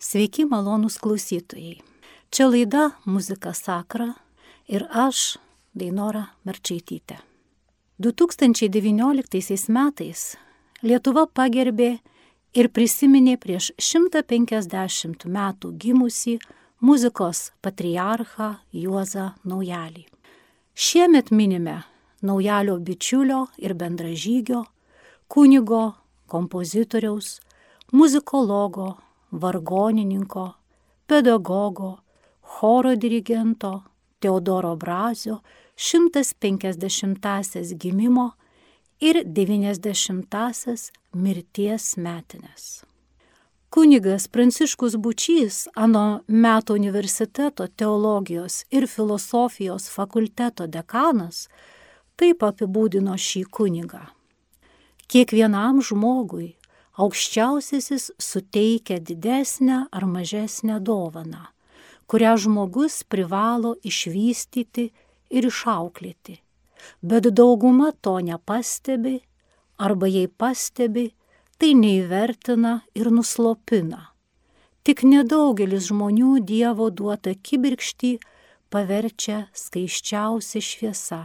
Sveiki malonūs klausytojai. Čia laida Muzika Sakra ir aš, Dainora Marčaitytė. 2019 metais Lietuva pagerbė ir prisiminė prieš 150 metų gimusi muzikos patriarchą Juozą Naujalį. Šiemet minime Naujalio bičiulio ir bendražygio, kunigo, kompozitoriaus, muzikologo, vargonininko, pedagogo, choro dirigento Teodoro Brazio 150-asias gimimo ir 90-asias mirties metinės. Kunigas Pranciškus Bučys, ano meto universiteto teologijos ir filosofijos fakulteto dekanas, taip apibūdino šį kunigą. Kiekvienam žmogui aukščiausiasis suteikia didesnę ar mažesnę dovaną, kurią žmogus privalo išvystyti ir išauklėti. Bet dauguma to nepastebi, arba jei pastebi, tai neįvertina ir nuslopina. Tik nedaugelis žmonių Dievo duotą kibirkštį paverčia skaiščiausia šviesa.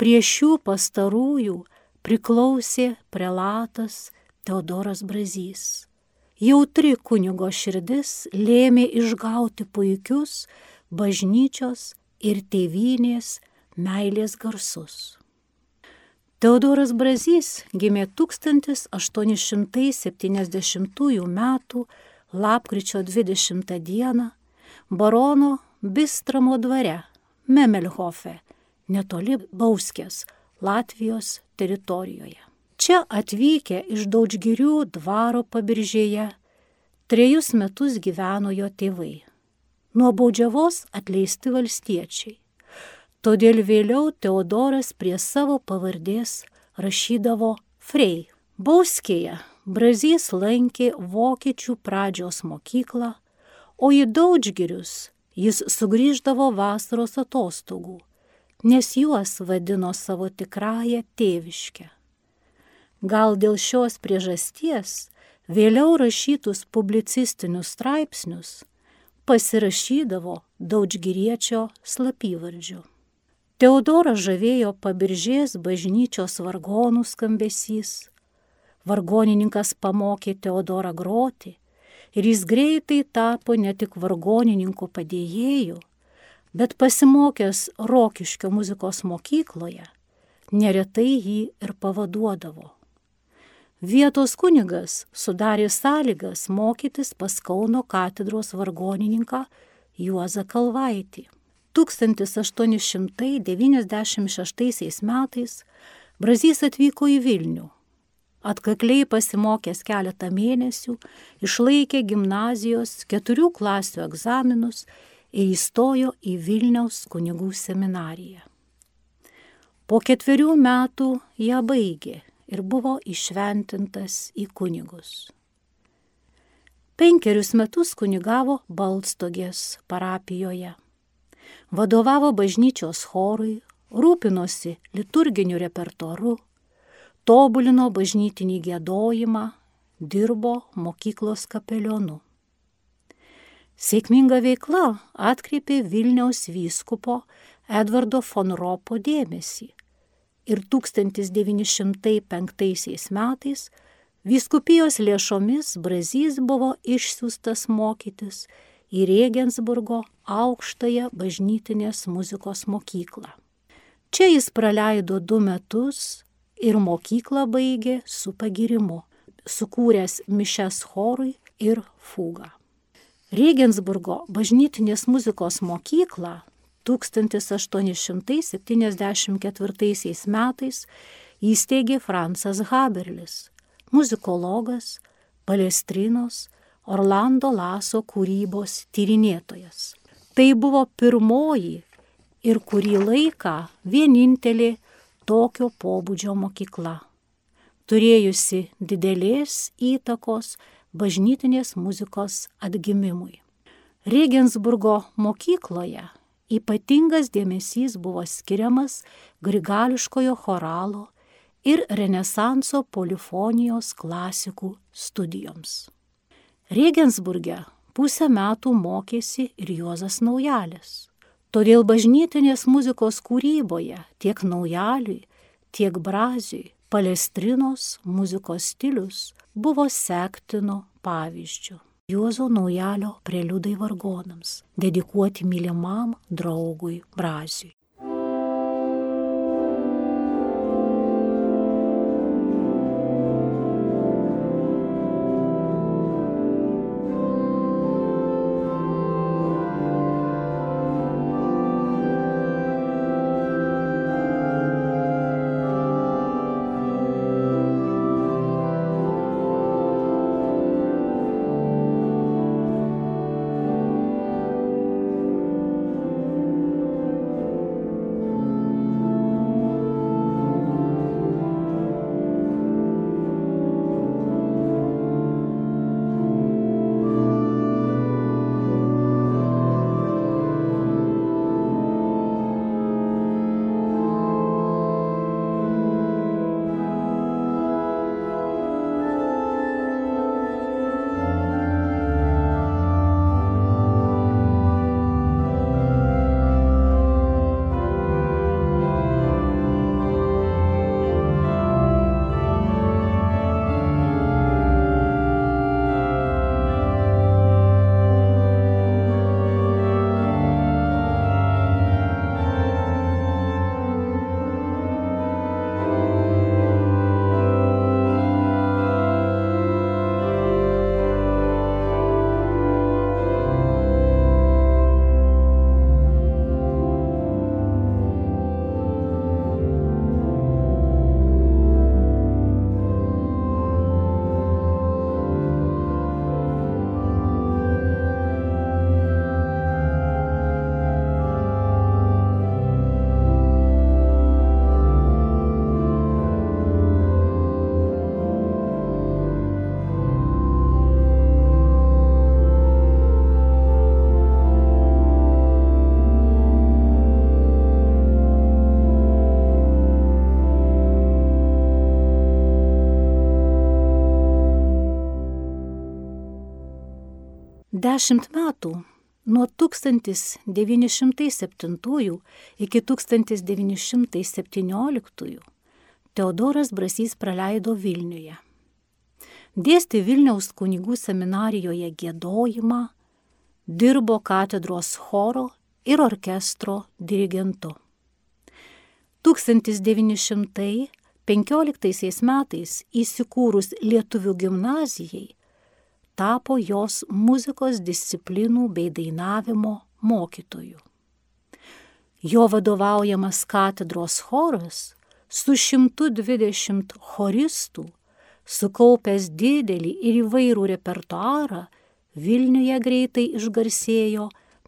Prie šių pastarųjų priklausė prelatas Teodoras Brazys. Jautri kunigo širdis lėmė išgauti puikius bažnyčios ir tėvynės meilės garsus. Teodoras Brazys gimė 1870 m. lapkričio 20 d. barono Bistramo dvare Memelhofe, netoli Bauskės, Latvijos teritorijoje. Čia atvykę iš Daudžgirių dvaro pabiržėje, trejus metus gyveno jo tėvai. Nuo baudžiavos atleisti valstiečiai. Todėl vėliau Teodoras prie savo pavardės rašydavo Frei. Bauskėje Brazys lankė vokiečių pradžios mokyklą, o į Daudžgirius jis sugrįždavo vasaros atostogų, nes juos vadino savo tikrąją tėviškę. Gal dėl šios priežasties vėliau rašytus publicistinius straipsnius pasirašydavo Daudžgiriečio slapyvardžiu. Teodorą žavėjo pabiržės bažnyčios vargonų skambesys. Vargonininkas pamokė Teodorą groti ir jis greitai tapo ne tik vargonininko padėjėju, bet pasimokęs Rokiškio muzikos mokykloje, neretai jį ir pavaduodavo. Vietos kunigas sudarė sąlygas mokytis pas Kauno katedros vargonininką Juozą Kalvaitį. 1896 metais Brazys atvyko į Vilnių. Atkakliai pasimokęs keletą mėnesių, išlaikė gimnazijos keturių klasių egzaminus ir įstojo į Vilniaus kunigų seminariją. Po ketverių metų ją baigė ir buvo išventintas į kunigus. Penkerius metus kunigavo Balstogės parapijoje. Vadovavo bažnyčios chorui, rūpinosi liturginiu repertoru, tobulino bažnytinį gėdojimą, dirbo mokyklos kapelionu. Sėkminga veikla atkreipė Vilniaus vyskupo Edvardo von Ropo dėmesį ir 1905 metais vyskupijos lėšomis Brazys buvo išsiųstas mokytis į Regensburgo aukštąją bažnytinės muzikos mokyklą. Čia jis praleido du metus ir mokyklą baigė su pagirimu, sukūręs mišes chorui ir fugą. Regensburgo bažnytinės muzikos mokyklą 1874 metais įsteigė Francas Haberlis, muzikologas, Palestrinos, Orlando Laso kūrybos tyrinėtojas. Tai buvo pirmoji ir kurį laiką vienintelė tokio pobūdžio mokykla, turėjusi didelės įtakos bažnytinės muzikos atgimimui. Regensburgo mokykloje ypatingas dėmesys buvo skiriamas grigališkojo choralo ir Renesanso polifonijos klasikų studijoms. Regensburge pusę metų mokėsi ir Juozas Naujalis. Todėl bažnytinės muzikos kūryboje tiek Naujaliui, tiek Braziui Palestrinos muzikos stilius buvo sektino pavyzdžių. Juozo naujalio preliudai vargonams, dedikuoti mylimam draugui Braziui. Dešimt metų nuo 1907 iki 1917 Teodoras Brasys praleido Vilniuje. Dėstė Vilniaus kunigų seminarijoje gėdojimą, dirbo katedros choro ir orkestro dirigentu. 1915 metais įsikūrus Lietuvių gimnazijai tapo jos muzikos disciplinų bei dainavimo mokytoju. Jo vadovaujamas katedros choras su 120 choristų, sukaupęs didelį ir įvairų repertuarą, Vilniuje greitai išgarsėjo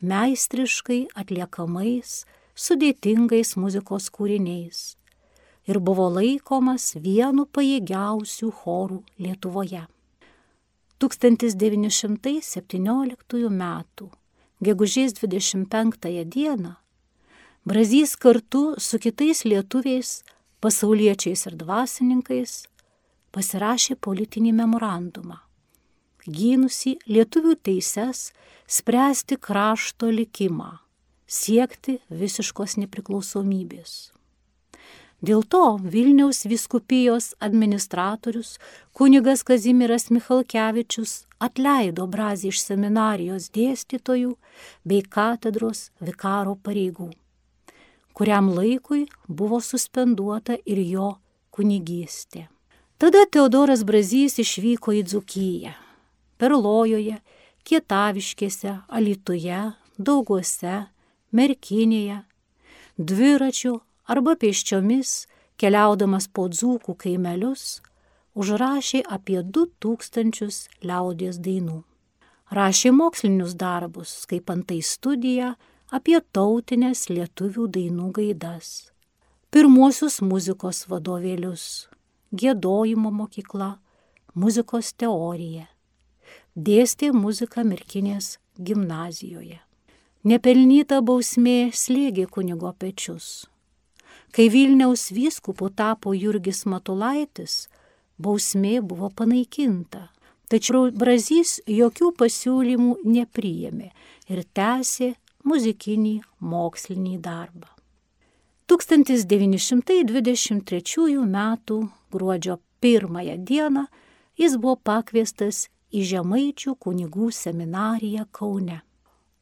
meistriškai atliekamais, sudėtingais muzikos kūriniais ir buvo laikomas vienu pajėgiausių chorų Lietuvoje. 1917 m. gegužės 25 dieną Brazys kartu su kitais lietuviais, pasauliečiais ir dvasininkais pasirašė politinį memorandumą, gynusi lietuvių teises spręsti krašto likimą, siekti visiškos nepriklausomybės. Dėl to Vilniaus viskupijos administratorius kunigas Kazimiras Michalkevičius atleido Brazį iš seminarijos dėstytojų bei katedros vikaro pareigų, kuriam laikui buvo suspenduota ir jo kunigystė. Tada Teodoras Brazys išvyko į Dzukyją, Perlojoje, Kietaviškėse, Alituje, Dauguose, Merkinėje, dviračiu arba pėsčiomis, keliaudamas po dzūkų kaimelius, užrašė apie 2000 liaudės dainų. Rašė mokslinius darbus, kaip antai studija apie tautinės lietuvių dainų gaidas. Pirmuosius muzikos vadovėlius, gėdojimo mokykla, muzikos teorija. Dėstė muziką Mirkinės gimnazijoje. Nepelnyta bausmė slėgė kunigo pečius. Kai Vilniaus vyskupu tapo Jurgis Matulaitis, bausmė buvo panaikinta. Tačiau Brazys jokių pasiūlymų nepriėmė ir tęsė muzikinį mokslinį darbą. 1923 m. gruodžio 1 dieną jis buvo pakviestas į Žemaičių kunigų seminariją Kaune.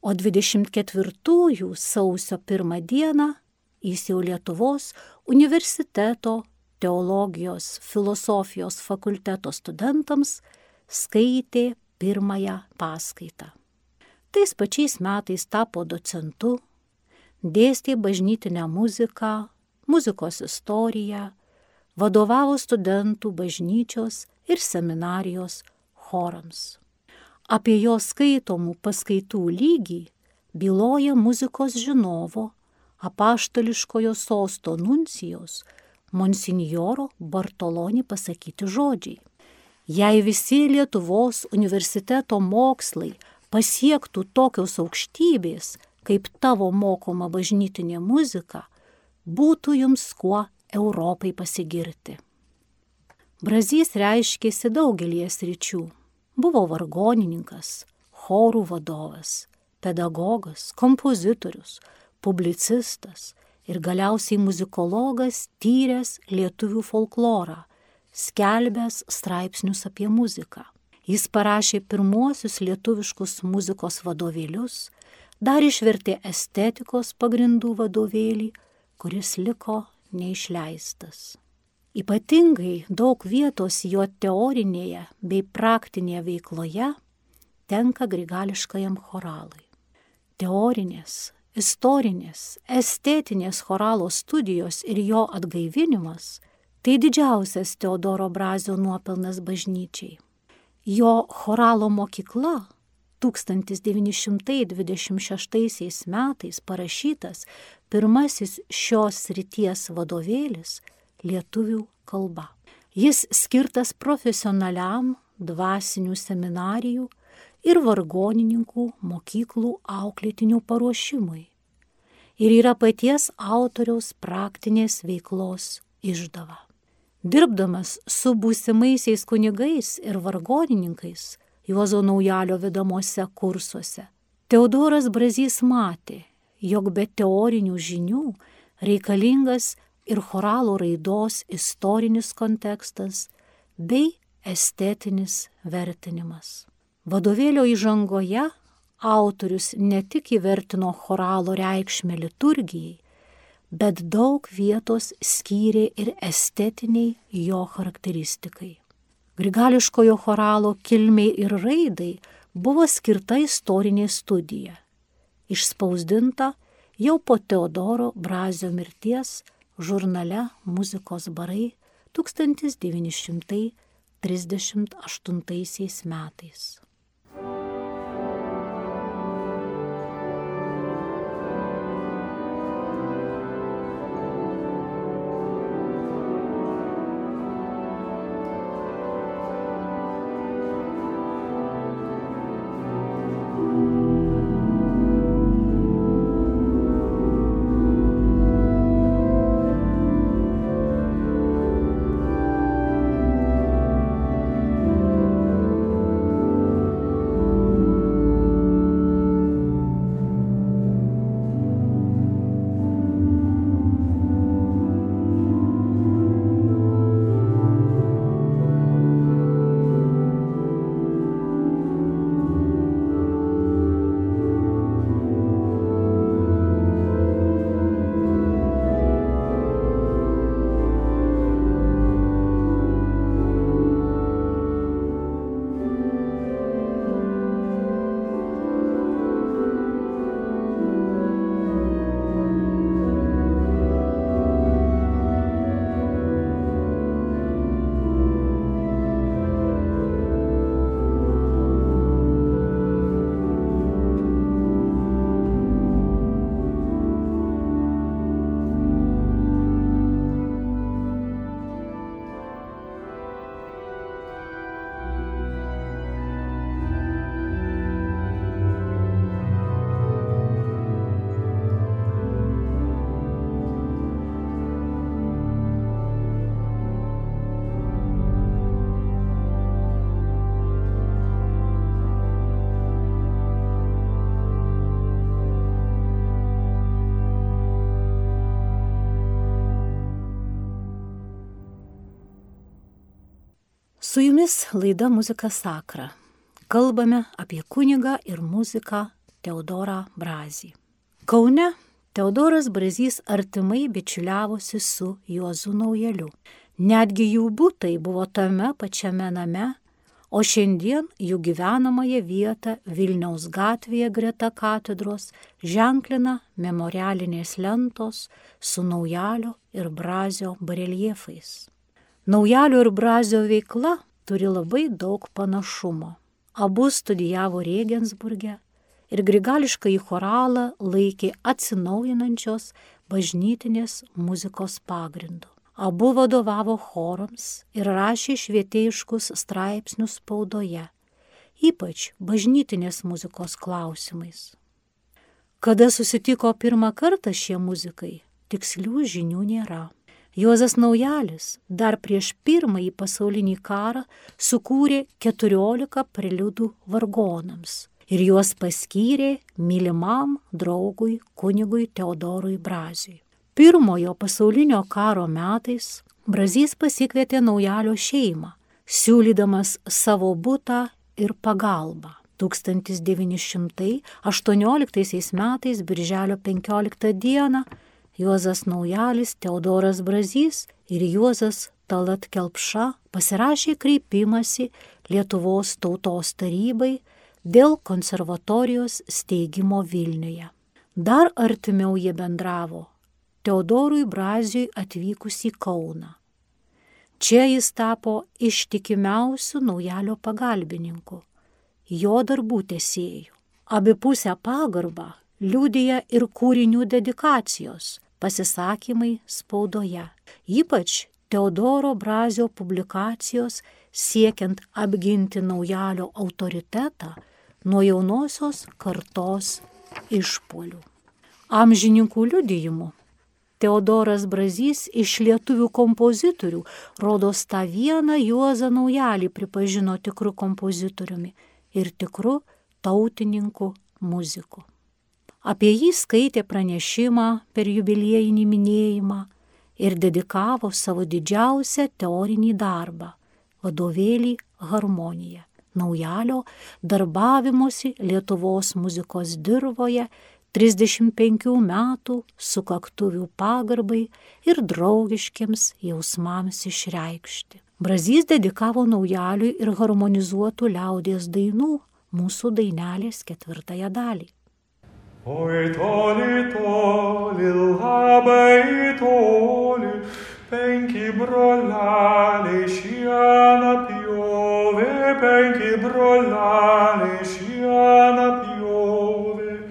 O 24 sausio 1 dieną jis jau Lietuvos universiteto teologijos filosofijos fakulteto studentams skaitė pirmąją paskaitą. Tais pačiais metais tapo docentu, dėstė bažnytinę muziką, muzikos istoriją, vadovavo studentų bažnyčios ir seminarijos chorams. Apie jo skaitomų paskaitų lygį byloja muzikos žinovo, apaštališkojo sosto nuncijos, monsinjoro Bartoloni pasakyti žodžiai. Jei visi Lietuvos universiteto mokslai pasiektų tokios aukštybės, kaip tavo mokoma bažnytinė muzika, būtų jums kuo Europai pasigirti. Brazys reiškėsi daugelies ryčių. Buvo vargonininkas, chorų vadovas, pedagogas, kompozitorius, publicistas ir galiausiai muzikologas tyręs lietuvių folklorą, skelbęs straipsnius apie muziką. Jis parašė pirmuosius lietuviškus muzikos vadovėlius, dar išvertė estetikos pagrindų vadovėlį, kuris liko neišleistas. Ypatingai daug vietos jo teorinėje bei praktinėje veikloje tenka grigališkajam choralui. Teorinės, istorinės, estetinės choralo studijos ir jo atgaivinimas Tai didžiausias Teodoro Brazio nuopelnas bažnyčiai. Jo choralo mokykla 1926 metais parašytas pirmasis šios ryties vadovėlis lietuvių kalba. Jis skirtas profesionaliam dvasinių seminarijų ir vargonininkų mokyklų auklėtinių paruošimui. Ir yra paties autoriaus praktinės veiklos išdava. Dirbdamas su būsimaisiais kunigais ir vargonininkais Juozo Naujalio vedamuose kursuose, Teodoras Brazys matė, jog be teorinių žinių reikalingas ir choralo raidos istorinis kontekstas bei estetinis vertinimas. Vadovėlio įžangoje autorius ne tik įvertino choralo reikšmę liturgijai, bet daug vietos skyrė ir estetiniai jo charakteristikai. Grigališkojo choralo kilmiai ir raidai buvo skirta istorinė studija, išspausdinta jau po Teodoro Brazio mirties žurnale Muzikos barai 1938 metais. Su jumis laida Muzika Sakra. Kalbame apie kunigą ir muziką Teodorą Brazį. Kaune Teodoras Brazys artimai bičiuliavosi su Juozu Naujeliu. Netgi jų būtai buvo tame pačiame name, o šiandien jų gyvenamąją vietą Vilniaus gatvėje greta katedros ženklina memorialinės lentos su Naujalio ir Brazio bareljefais. Naujalio ir Brazio veikla turi labai daug panašumo. Abu studijavo Regensburgė ir grigališką į choralą laikė atsinaujinančios bažnytinės muzikos pagrindu. Abu vadovavo chorams ir rašė švietėjiškus straipsnius spaudoje, ypač bažnytinės muzikos klausimais. Kada susitiko pirmą kartą šie muzikai, tikslių žinių nėra. Juozas Naujalis dar prieš pirmąjį pasaulinį karą sukūrė 14 preliudų vargonams ir juos paskyrė mylimam draugui kunigui Teodorui Brazijui. Pirmojo pasaulinio karo metais Brazys pasikvietė naujalio šeimą, siūlydamas savo būtą ir pagalbą. 1918 metais, birželio 15 dieną, Juozas Naujalis, Teodoras Brazys ir Juozas Talat Kelpša pasirašė kreipimąsi Lietuvos tautos tarybai dėl konservatorijos steigimo Vilniuje. Dar artimiau jie bendravo Teodorui Brazijui atvykus į Kauną. Čia jis tapo ištikimiausių naujalio pagalbininku, jo darbų tesėjų. Abipusę pagarbą liūdėja ir kūrinių dedikacijos, pasisakymai spaudoje, ypač Teodoro Brazio publikacijos siekiant apginti naujalio autoritetą nuo jaunosios kartos išpolių. Amžininkų liudijimu Teodoras Brazys iš lietuvių kompozitorių, rodos tą vieną Juozą Naujalį pripažino tikru kompozitoriumi ir tikru tautininku muziku. Apie jį skaitė pranešimą per jubiliejinį minėjimą ir dedikavo savo didžiausią teorinį darbą - vadovėlį Harmonija. Naujalio darbavimosi Lietuvos muzikos dirboje 35 metų sukaktuvių pagarbai ir draugiškiams jausmams išreikšti. Brazys dedikavo naujaliui ir harmonizuotų liaudės dainų mūsų dainelės ketvirtąją dalį. Oi toli toli labai toli penki brolali sciana piove penki brolali sciana piove.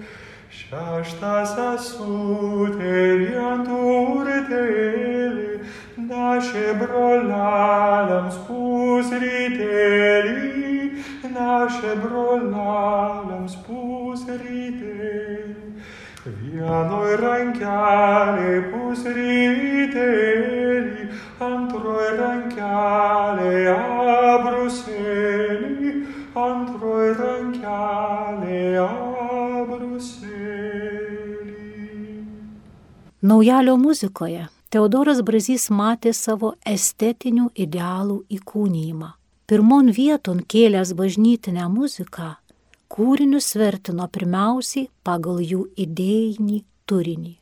Shashta sasute rianture teli nasce brolalam spus riteli nasce Vienoj rankelė pusrytėlį, antroj rankelė abrusėlį, antroj rankelė abrusėlį. Naujalio muzikoje Teodoras Brazys matė savo estetinių idealų įkūnyjimą. Pirmon vieton kėlęs bažnytinę muziką, kūrinius vertino pirmiausiai pagal jų idėjinį turinį.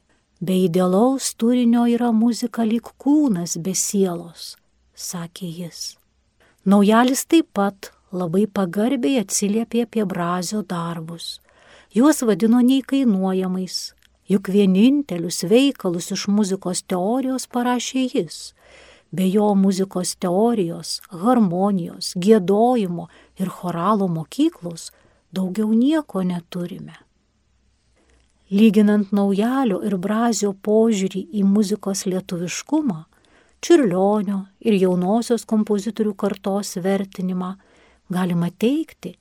Be idealaus turinio yra muzika lyg kūnas be sielos, sakė jis. Naujalis taip pat labai pagarbiai atsiliepė apie Brazio darbus. Juos vadino neįkainuojamais, juk vienintelius veikalus iš muzikos teorijos parašė jis. Be jo muzikos teorijos, harmonijos, gėdojimo ir choralo mokyklos daugiau nieko neturime. Lyginant naujalio ir brazio požiūrį į muzikos lietuviškumą, čiurlionio ir jaunosios kompozitorių kartos vertinimą, galima teikti,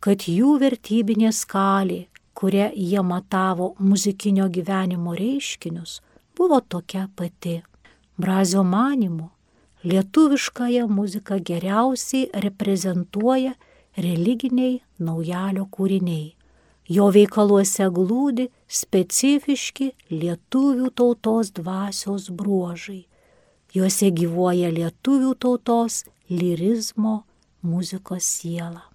kad jų vertybinė skalė kuria jie matavo muzikinio gyvenimo reiškinius, buvo tokia pati. Brazio manimu, lietuviškąją muziką geriausiai reprezentuoja religiniai naujalio kūriniai. Jo veikaluose glūdi specifiški lietuvių tautos dvasios bruožai. Juose gyvuoja lietuvių tautos lirizmo muzikos sielą.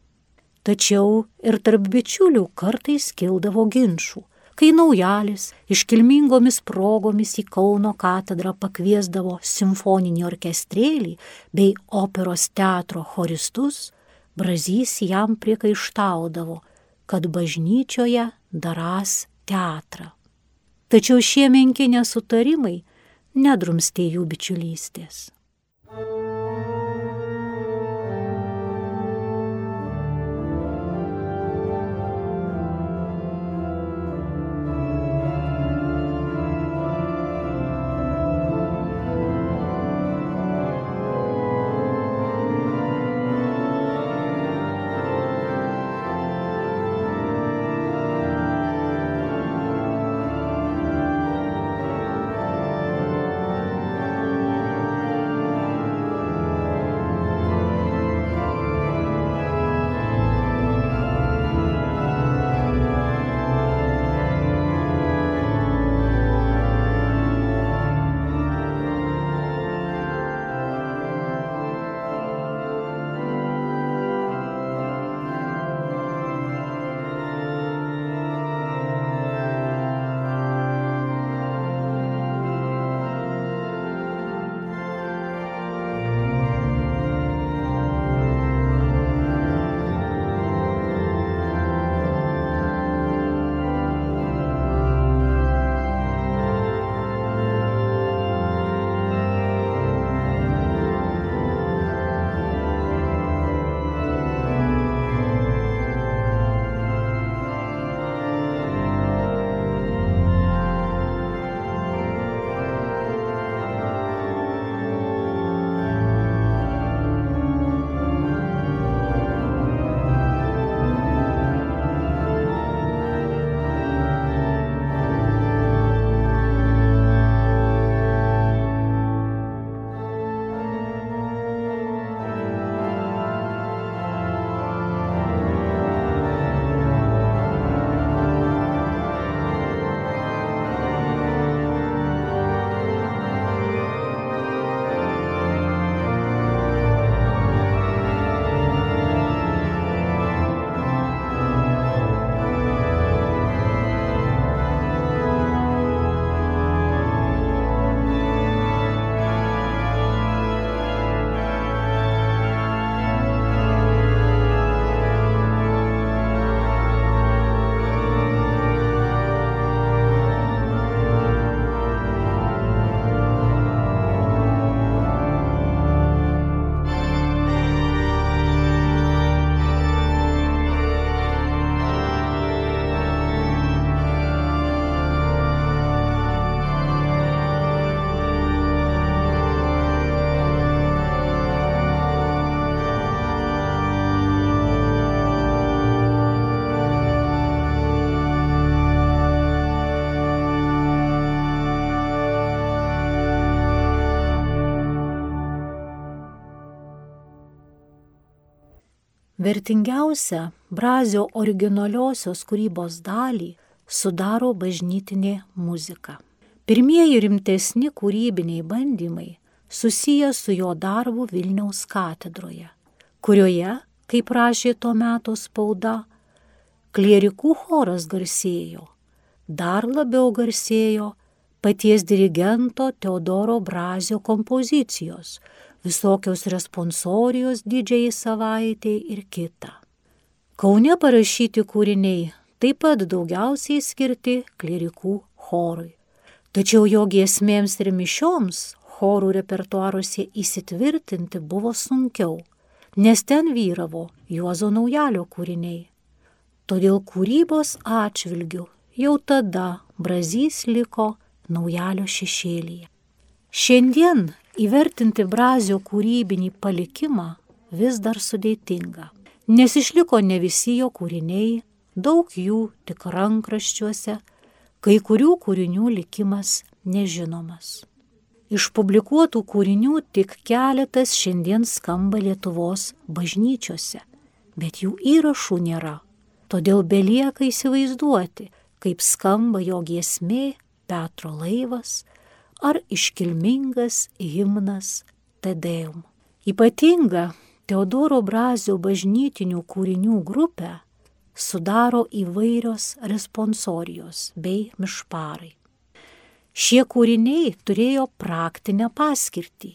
Tačiau ir tarp bičiulių kartais kildavo ginčių, kai naujalis iškilmingomis progomis į Kauno katedrą pakviesdavo simfoninį orkestrėlį bei operos teatro choristus, Brazys jam priekaištaudavo, kad bažnyčioje daras teatrą. Tačiau šie menki nesutarimai nedrumstė jų bičiulystės. Vertingiausią Brazio originaliosios kūrybos dalį sudaro bažnytinė muzika. Pirmieji rimtesni kūrybiniai bandymai susiję su jo darbu Vilniaus katedroje, kurioje, kaip rašė tuo metu spauda, klierikų choras garsėjo, dar labiau garsėjo paties dirigento Teodoro Brazio kompozicijos, visokios responsorijos didžiai savaitėjai ir kita. Kaune parašyti kūriniai taip pat daugiausiai skirti klerikų chorui. Tačiau jo giesmėms ir mišioms chorų repertuaruose įsitvirtinti buvo sunkiau, nes ten vyravo Juozo naujalio kūriniai. Todėl kūrybos atžvilgių jau tada Brazys liko naujalio šešėlyje. Šiandien Įvertinti Brazio kūrybinį palikimą vis dar sudėtinga, nes išliko ne visi jo kūriniai, daug jų tik rankraščiuose, kai kurių kūrinių likimas nežinomas. Iš publikuotų kūrinių tik keletas šiandien skamba Lietuvos bažnyčiose, bet jų įrašų nėra. Todėl belieka įsivaizduoti, kaip skamba jo giesmė Petro laivas ar iškilmingas himnas Tedeum. Ypatinga Teodoro Brazio bažnytinių kūrinių grupę sudaro įvairios responsorijos bei mišparai. Šie kūriniai turėjo praktinę paskirtį.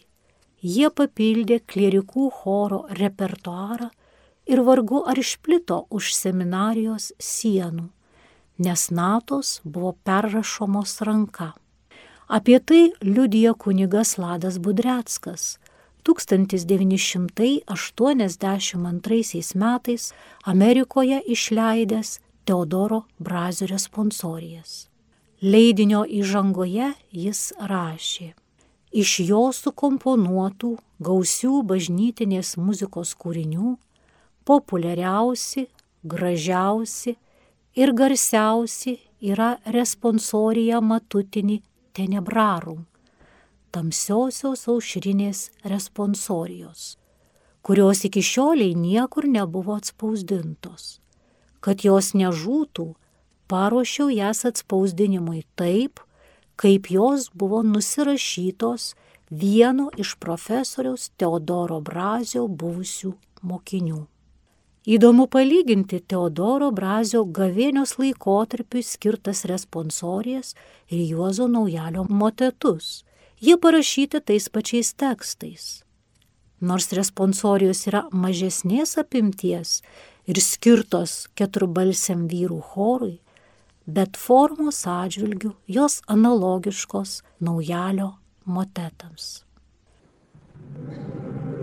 Jie papildė klierikų choro repertuarą ir vargu ar išplito už seminarijos sienų, nes natos buvo perrašomos ranka. Apie tai liudija kunigas Ladas Budreckas, 1982 metais Amerikoje išleidęs Teodoro Brazio responsorijas. Leidinio įžangoje jis rašė, iš jo sukomponuotų gausių bažnytinės muzikos kūrinių populiariausi, gražiausi ir garsiausi yra responsorija matutinį tenebrarum tamsiosios aušrinės responsorijos, kurios iki šioliai niekur nebuvo atspausdintos. Kad jos nežūtų, paruošiau jas atspausdinimui taip, kaip jos buvo nusirašytos vieno iš profesoriaus Teodoro Brazio buvusių mokinių. Įdomu palyginti Teodoro Brazio gavėnios laikotarpiui skirtas responsorijas ir Juozo naujalio motetus, jie parašyti tais pačiais tekstais. Nors responsorijos yra mažesnės apimties ir skirtos keturbalsiam vyrų chorui, bet formos atžvilgių jos analogiškos naujalio motetams. Thank you.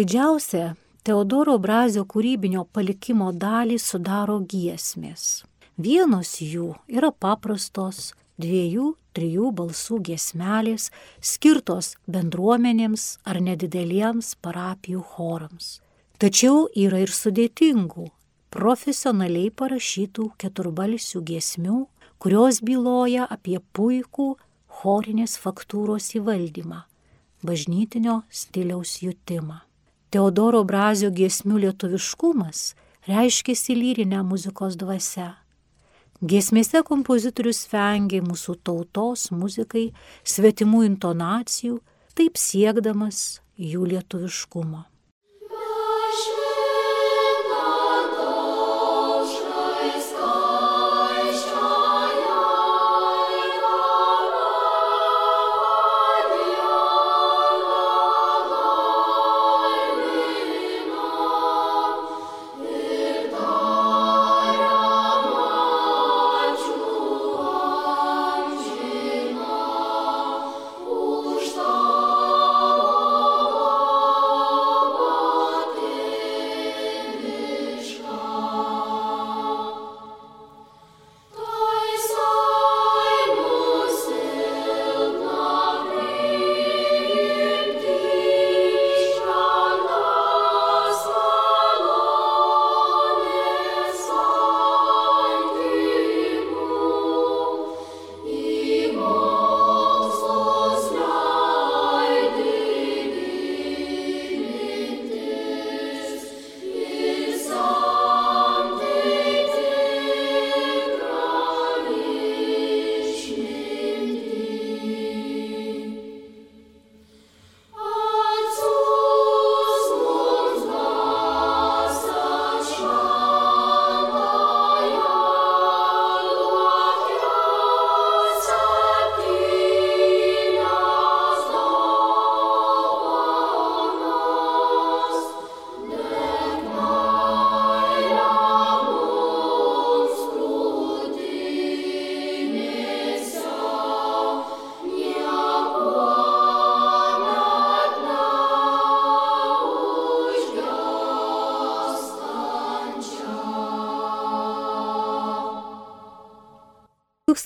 Didžiausią Teodoro Brazio kūrybinio palikimo dalį sudaro giesmės. Vienos jų yra paprastos dviejų, trijų balsų giesmelės, skirtos bendruomenėms ar nedideliems parapijų chorams. Tačiau yra ir sudėtingų, profesionaliai parašytų keturbalsių giesmių, kurios byloja apie puikų chorinės faktūros įvaldymą, bažnytinio stiliaus jutimą. Teodoro Brazio giesmių lietuviškumas reiškėsi lyrinę muzikos dvasia. Giesmėse kompozitorius vengė mūsų tautos muzikai svetimų intonacijų, taip siekdamas jų lietuviškumo.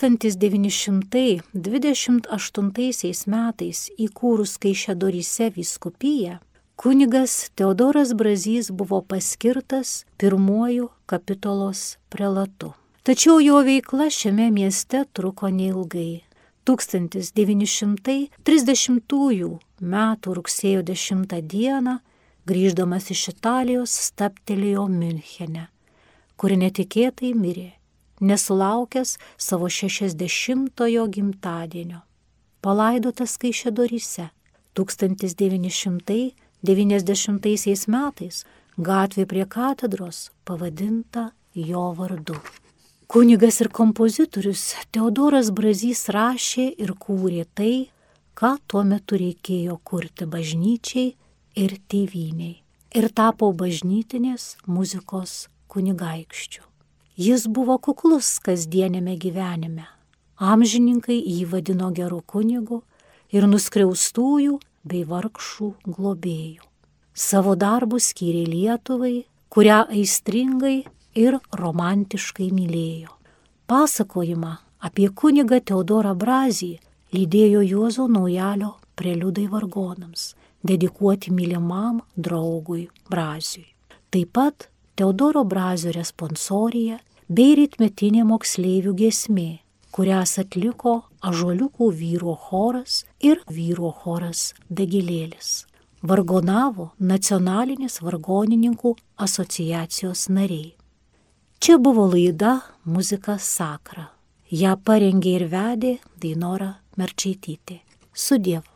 1928 metais įkūrus Kaišėdoryse vyskupiją, kunigas Teodoras Brazys buvo paskirtas pirmuoju kapitolos prelatu. Tačiau jo veikla šiame mieste truko neilgai. 1930 m. rugsėjo 10 d. grįždamas iš Italijos staptelėjo Münchene, kur netikėtai mirė, nesulaukęs savo 60-ojo gimtadienio. Palaidotas Kaišėdoryse 1990 metais gatvė prie katedros pavadinta jo vardu. Kunigas ir kompozitorius Teodoras Brazys rašė ir kūrė tai, ką tuo metu reikėjo kurti bažnyčiai ir tėviniai. Ir tapo bažnytinės muzikos kunigaikščių. Jis buvo kuklus kasdienėme gyvenime. Amžininkai jį vadino geru kunigu ir nuskriaustųjų bei vargšų globėjų. Savo darbus skyrė Lietuvai, kurią aistringai ir romantiškai mylėjo. Pasakojimą apie kunigą Teodorą Brazį lydėjo Juozo naujalio preliudai vargonams, dedikuoti mylimam draugui Braziui. Taip pat Teodoro Brazio responsorija bei ritmetinė moksleivių gesmė, kurias atliko ažuoliukų vyro choras ir vyro choras Dagilėlis. Vargonavo nacionalinės vargonininkų asociacijos nariai. Čia buvo laida Muzika Sakra. Ja parengė ir vedė Dainora Merčaitytė. Sudiev.